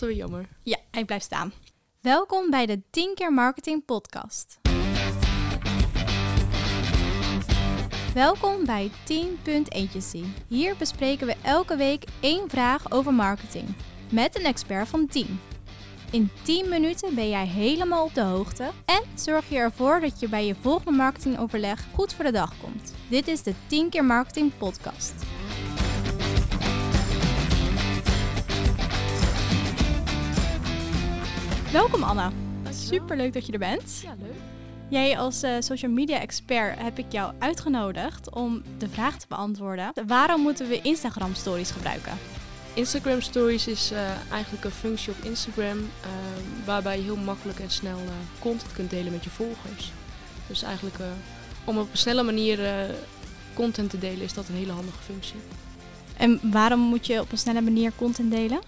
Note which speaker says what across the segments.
Speaker 1: dan weer jammer.
Speaker 2: Ja, hij blijft staan. Welkom bij de 10 keer marketing podcast. Welkom bij 10 Agency. Hier bespreken we elke week één vraag over marketing met een expert van 10. In 10 minuten ben jij helemaal op de hoogte en zorg je ervoor dat je bij je volgende marketingoverleg goed voor de dag komt. Dit is de 10 keer marketing podcast. Welkom Anna. Super leuk dat je er bent.
Speaker 1: Ja, leuk.
Speaker 2: Jij als eh, social media expert heb ik jou uitgenodigd om de vraag te beantwoorden. Waarom moeten we Instagram stories gebruiken?
Speaker 1: Instagram Stories is eh, eigenlijk een functie op Instagram eh, waarbij je heel makkelijk en snel eh, content kunt delen met je volgers. Dus eigenlijk om op een snelle manier content te delen is dat een hele handige functie.
Speaker 2: En waarom moet je op een snelle manier content delen?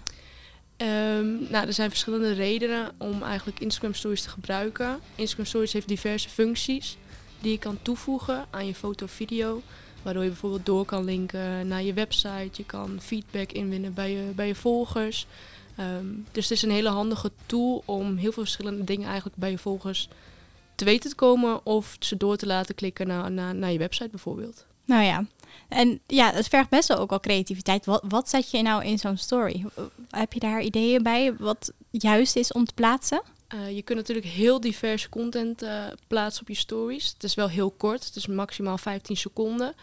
Speaker 1: Ehm, nou, er zijn verschillende redenen om eigenlijk Instagram Stories te gebruiken. Instagram Stories heeft diverse functies die je kan toevoegen aan je foto of video. Waardoor je bijvoorbeeld door kan linken naar je website. Je kan feedback inwinnen bij je, bij je volgers. Ehm, dus het is een hele handige tool om heel veel verschillende dingen eigenlijk bij je volgers te weten te komen. Of ze door te laten klikken naar, naar, naar je website bijvoorbeeld.
Speaker 2: Nou ja, en ja, het vergt best wel ook al creativiteit. Wat, wat zet je nou in zo'n story? Heb je daar ideeën bij wat juist is om te plaatsen?
Speaker 1: Uh, je kunt natuurlijk heel diverse content uh, plaatsen op je stories. Het is wel heel kort, het is maximaal 15 seconden.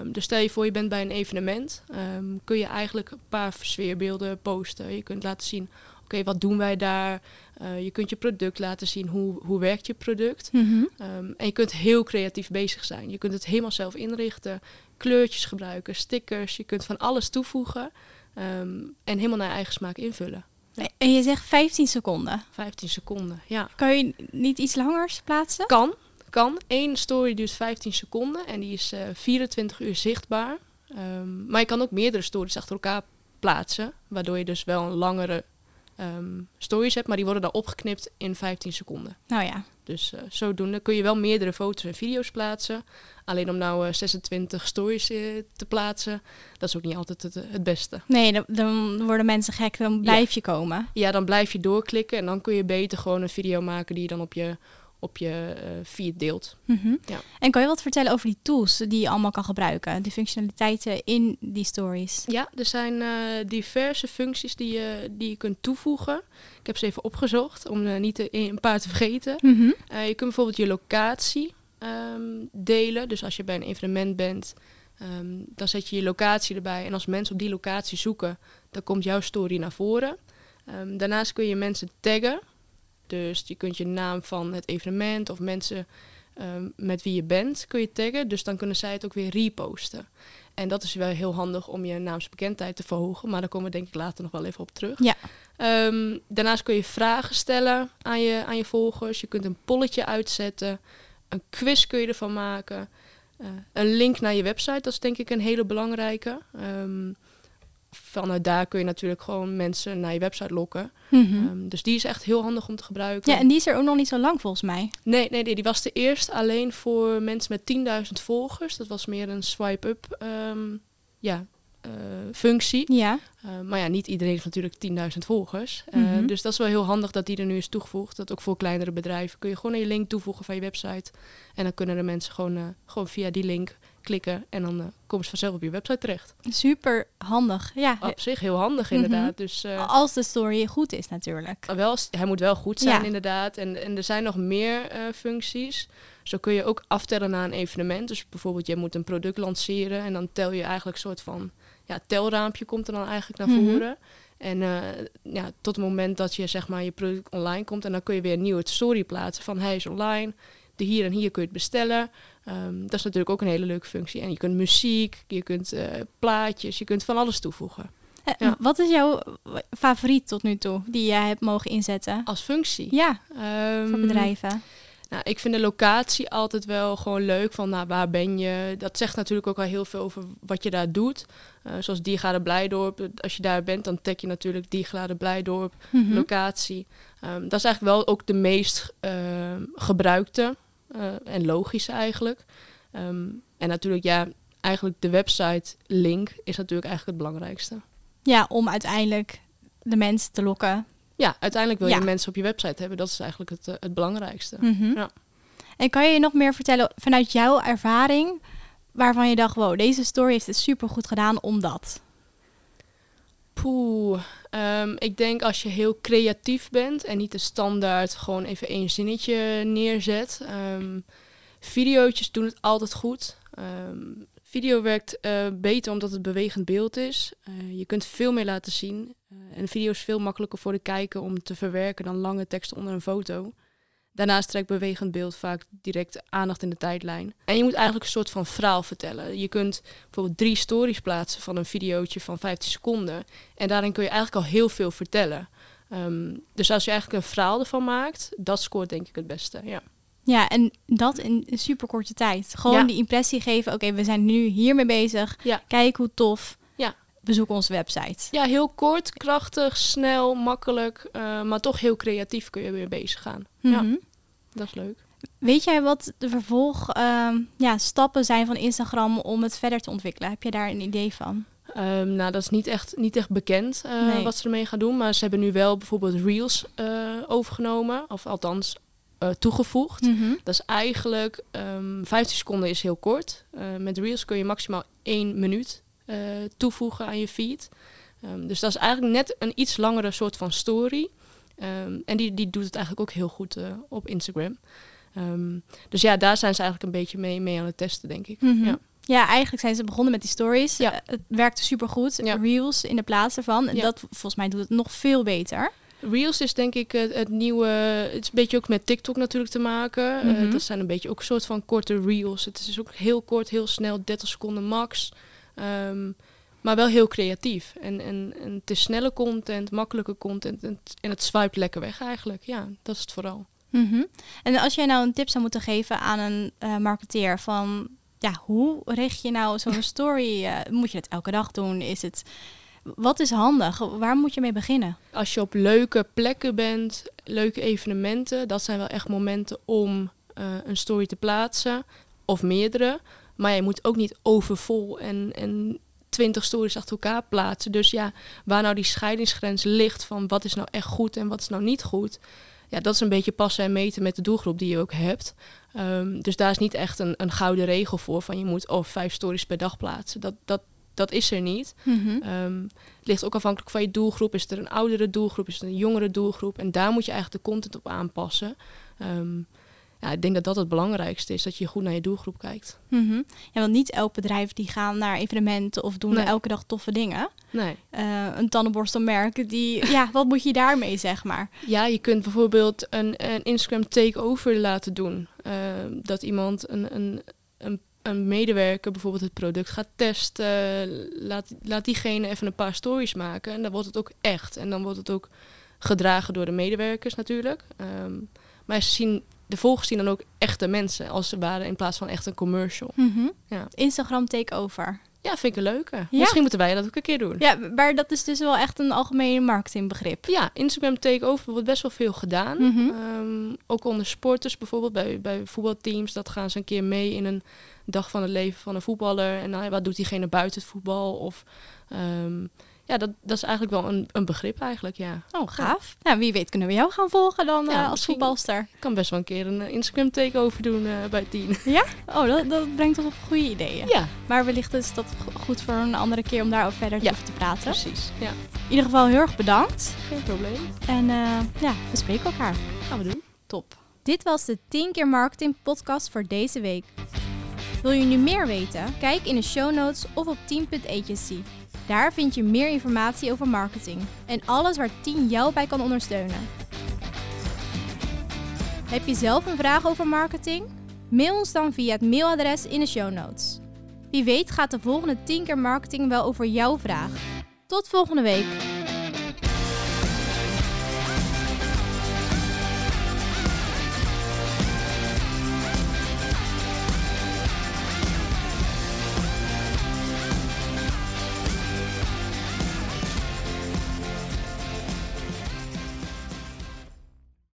Speaker 1: Um, dus stel je voor je bent bij een evenement, um, kun je eigenlijk een paar sfeerbeelden posten. Je kunt laten zien, okay, wat doen wij daar? Uh, je kunt je product laten zien, hoe, hoe werkt je product?
Speaker 2: Mhm.
Speaker 1: Mm -hmm. um, en je kunt heel creatief bezig zijn. Je kunt het helemaal zelf inrichten, kleurtjes gebruiken, stickers. Je kunt van alles toevoegen ehm, en helemaal naar je eigen smaak invullen.
Speaker 2: Ja. En je zegt 15 seconden.
Speaker 1: 15 seconden, ja.
Speaker 2: Kan je niet iets langers plaatsen?
Speaker 1: Kan, kan. Eén story duurt 15 seconden en die is uh, 24 uur zichtbaar. Um, maar je kan ook meerdere stories achter elkaar plaatsen, waardoor je dus wel een langere um, stories hebt, maar die worden dan opgeknipt in 15 seconden.
Speaker 2: Nou ja.
Speaker 1: Dus uh, zodoende kun je wel meerdere foto's en video's plaatsen. Alleen om nou uh, 26 stories uh, te plaatsen, dat is ook niet altijd het, het beste.
Speaker 2: Nee, dan, dan, worden mensen gek, dan blijf ja. je komen.
Speaker 1: Ja, dan blijf je doorklikken en dan kun je beter gewoon een video maken die je dan op je, op je uh, feed deelt.
Speaker 2: Mm -hmm. ja. En kan je wat vertellen over die tools die je allemaal kan gebruiken? Die functionaliteiten in die stories?
Speaker 1: Ja, er zijn uh, diverse functies die je, die je kunt toevoegen. Ik heb ze even opgezocht om uh, niet te, een paar te vergeten.
Speaker 2: Mm -hmm.
Speaker 1: je kunt bijvoorbeeld je locatie um, delen. Dus als je bij een evenement bent, um, dan zet je je locatie erbij. En als mensen op die locatie zoeken, dan komt jouw story naar voren. Um, daarnaast kun je mensen taggen. Dus je kunt je naam van het evenement of mensen um, met wie je bent, kun je taggen. Dus dan kunnen zij het ook weer reposten. En dat is wel heel handig om je naamsbekendheid te verhogen. Maar daar komen we denk ik later nog wel even op terug.
Speaker 2: Ja.
Speaker 1: Um, daarnaast kun je vragen stellen aan je, aan je volgers. Je kunt een polletje uitzetten. Een quiz kun je ervan maken. Uh, een link naar je website, dat is denk ik een hele belangrijke. Um, vanuit daar kun je natuurlijk gewoon mensen naar je website lokken.
Speaker 2: Mhm.
Speaker 1: Mm -hmm. um, dus die is echt heel handig om te gebruiken.
Speaker 2: Ja, en die is er ook nog niet zo lang volgens mij.
Speaker 1: Nee, nee, nee die was de eerst alleen voor mensen met 10.000 volgers. Dat was meer een swipe-up um, ja, uh, functie.
Speaker 2: Ja.
Speaker 1: Uh, maar ja, niet iedereen heeft natuurlijk 10.000 volgers.
Speaker 2: Mm -hmm.
Speaker 1: uh, dus dat is wel heel handig dat die er nu is toegevoegd. Dat ook voor kleinere bedrijven kun je gewoon een link toevoegen van je website. En dan kunnen de mensen gewoon, gewoon via die link klikken en dan uh, komen ze vanzelf op je website terecht.
Speaker 2: Super handig, ja.
Speaker 1: Op zich heel handig inderdaad.
Speaker 2: Mm -hmm.
Speaker 1: dus, uh,
Speaker 2: Als de story goed is natuurlijk.
Speaker 1: Wel, hij moet wel goed zijn
Speaker 2: Ja.
Speaker 1: inderdaad. En, en er zijn nog meer uh, functies. Zo kun je ook aftellen na een evenement. Dus bijvoorbeeld je moet een product lanceren en dan tel je eigenlijk een soort van ja, telraampje komt er dan eigenlijk naar
Speaker 2: Mhm.
Speaker 1: voren. En uh, ja, tot het moment dat je zeg maar je product online komt en dan kun je weer een nieuwe story plaatsen van hij is online. De hier en hier kun je het bestellen. Um, dat is natuurlijk ook een hele leuke functie. En je kunt muziek, je kunt uh, plaatjes, je kunt van alles toevoegen.
Speaker 2: Eh,
Speaker 1: Ja.
Speaker 2: Wat is jouw favoriet tot nu toe die jij hebt mogen inzetten?
Speaker 1: Als functie.
Speaker 2: Ja,
Speaker 1: Um,
Speaker 2: voor bedrijven.
Speaker 1: Nou, ik vind de locatie altijd wel gewoon leuk. Van nou, waar ben je? Dat zegt natuurlijk ook wel heel veel over wat je daar doet. Uh, zoals Diergaarde Blijdorp. Als je daar bent, dan tag je natuurlijk Diergaarde Blijdorp,
Speaker 2: Mhm.
Speaker 1: locatie. Um, dat is eigenlijk wel ook de meest uh, gebruikte en logische eigenlijk. Um, en natuurlijk, ja, eigenlijk de website link is natuurlijk eigenlijk het belangrijkste.
Speaker 2: Ja, om uiteindelijk de mensen te lokken.
Speaker 1: Ja, uiteindelijk wil
Speaker 2: Ja.
Speaker 1: je mensen op je website hebben. Dat is eigenlijk het, eh, het belangrijkste.
Speaker 2: Mhm.
Speaker 1: Ja.
Speaker 2: En kan je je nog meer vertellen vanuit jouw ervaring, waarvan je dacht, wow, deze story heeft het super goed gedaan omdat?
Speaker 1: Poeh, ehm, ik denk als je heel creatief bent en niet de standaard gewoon even één zinnetje neerzet. Ehm videootjes doen het altijd goed. Ehm, video werkt eh, beter omdat het bewegend beeld is. Eh, je kunt veel meer laten zien. Eh, en video is veel makkelijker voor de kijker om te verwerken dan lange teksten onder een foto. Daarnaast trekt bewegend beeld vaak direct aandacht in de tijdlijn. En je moet eigenlijk een soort van verhaal vertellen. Je kunt bijvoorbeeld drie stories plaatsen van een videootje van 15 seconden. En daarin kun je eigenlijk al heel veel vertellen. Ehm, dus als je eigenlijk een verhaal ervan maakt, dat scoort denk ik het beste. Ja,
Speaker 2: Ja, en dat in een super korte tijd. Gewoon
Speaker 1: Ja.
Speaker 2: die impressie geven, oké, we zijn nu hiermee bezig.
Speaker 1: Ja.
Speaker 2: Kijk hoe tof.
Speaker 1: Ja.
Speaker 2: Bezoek onze website.
Speaker 1: ja heel kort, krachtig, snel, makkelijk, eh, maar toch heel creatief kun je weer bezig gaan. Ja,
Speaker 2: Mhm.
Speaker 1: Dat is leuk.
Speaker 2: Weet jij wat de vervolg ehm, ja, stappen zijn van Instagram om het verder te ontwikkelen? Heb je daar een idee van?
Speaker 1: Ehm, nou, dat is niet echt, niet echt bekend eh,
Speaker 2: Nee.
Speaker 1: wat ze ermee gaan doen. Maar ze hebben nu wel bijvoorbeeld Reels eh, overgenomen. Of althans eh, toegevoegd.
Speaker 2: Mhm.
Speaker 1: Dat is eigenlijk ehm 15 seconden is heel kort. Met Reels kun je maximaal één minuut toevoegen aan je feed. Dus dat is eigenlijk net een iets langere soort van story. Ehm, en die, die doet het eigenlijk ook heel goed eh, op Instagram. Ehm, dus ja, daar zijn ze eigenlijk een beetje mee, mee aan het testen, denk ik.
Speaker 2: Mhm.
Speaker 1: Ja.
Speaker 2: Ja, eigenlijk zijn ze begonnen met die stories.
Speaker 1: Ja.
Speaker 2: Eh, het werkte supergoed.
Speaker 1: Ja.
Speaker 2: Reels in de plaats ervan. En
Speaker 1: Ja.
Speaker 2: dat volgens mij doet het nog veel beter.
Speaker 1: Reels is denk ik het, het nieuwe. Het is een beetje ook met TikTok natuurlijk te maken.
Speaker 2: Mhm.
Speaker 1: dat zijn een beetje ook een soort van korte reels. Het is ook heel kort, heel snel, 30 seconden max. Ehm, maar wel heel creatief. En, en, en het is snelle content, makkelijke content. En het, en het swipe lekker weg eigenlijk. Ja, dat is het vooral.
Speaker 2: Mhm. En als jij nou een tip zou moeten geven aan een eh, marketeer van... Ja, hoe richt je nou zo'n story? eh, moet je het elke dag doen? Is het... Wat is handig? Waar moet je mee beginnen?
Speaker 1: Als je op leuke plekken bent, leuke evenementen, dat zijn wel echt momenten om eh, een story te plaatsen. Of meerdere. Maar je moet ook niet overvol en, en 20 stories achter elkaar plaatsen. Dus ja, waar nou die scheidingsgrens ligt van wat is nou echt goed en wat is nou niet goed. Ja, dat is een beetje passen en meten met de doelgroep die je ook hebt. Ehm, dus daar is niet echt een, een gouden regel voor van je moet oh, vijf stories per dag plaatsen. Dat, dat, dat is er niet. Ehm, het ligt ook afhankelijk van je doelgroep. Is er een oudere doelgroep? Is het een jongere doelgroep? En daar moet je eigenlijk de content op aanpassen. Ehm, ja, ik denk dat dat het belangrijkste is, dat je goed naar je doelgroep kijkt.
Speaker 2: Mhm. Ja, want niet elk bedrijf die gaan naar evenementen of doen
Speaker 1: Nee.
Speaker 2: elke dag toffe dingen.
Speaker 1: Nee.
Speaker 2: Eh, een tandenborstelmerk, die, ja, wat moet je daarmee, zeg maar?
Speaker 1: Ja, je kunt bijvoorbeeld een, een Instagram takeover laten doen. Ehm, dat iemand een, een, een, een medewerker bijvoorbeeld het product gaat testen. Laat, laat diegene even een paar stories maken. En dan wordt het ook echt. En dan wordt het ook gedragen door de medewerkers natuurlijk. Ehm, maar ze zien, de volgers zien dan ook echte mensen als ze waren in plaats van echt een commercial. Ja.
Speaker 2: Instagram takeover.
Speaker 1: Ja, vind ik een leuke. Misschien moeten wij dat ook een keer doen.
Speaker 2: Ja, maar dat is dus wel echt een algemeen marketingbegrip.
Speaker 1: Ja, Instagram takeover wordt best wel veel gedaan.
Speaker 2: Mhm.
Speaker 1: Ehm, ook onder sporters bijvoorbeeld, bij, bij voetbalteams. Dat gaan ze een keer mee in een dag van het leven van een voetballer. En nou, ja, wat doet diegene buiten het voetbal? Of, ehm, ja, dat, dat is eigenlijk wel een, een begrip eigenlijk, ja.
Speaker 2: Oh, gaaf. Nou, wie weet kunnen we jou gaan volgen dan
Speaker 1: Ja,
Speaker 2: eh, als voetbalster.
Speaker 1: Ik kan best wel een keer een eh, Instagram takeover doen eh, bij tien.
Speaker 2: Ja? Oh, dat, dat brengt ons op goede ideeën.
Speaker 1: Ja,
Speaker 2: Maar wellicht is dat go- goed voor een andere keer om daarover verder
Speaker 1: Ja.
Speaker 2: over te praten.
Speaker 1: precies. Ja,
Speaker 2: In ieder geval heel erg bedankt.
Speaker 1: geen probleem.
Speaker 2: En ja, we spreken elkaar.
Speaker 1: Gaan we doen.
Speaker 2: Top. Dit was de 10 keer marketing podcast voor deze week. Wil je nu meer weten? Kijk in de show notes of op 10.agency. Daar vind je meer informatie over marketing en alles waar 10 jou bij kan ondersteunen. Heb je zelf een vraag over marketing? Mail ons dan via het mailadres in de show notes. Wie weet gaat de volgende 10 keer marketing wel over jouw vraag. Tot volgende week.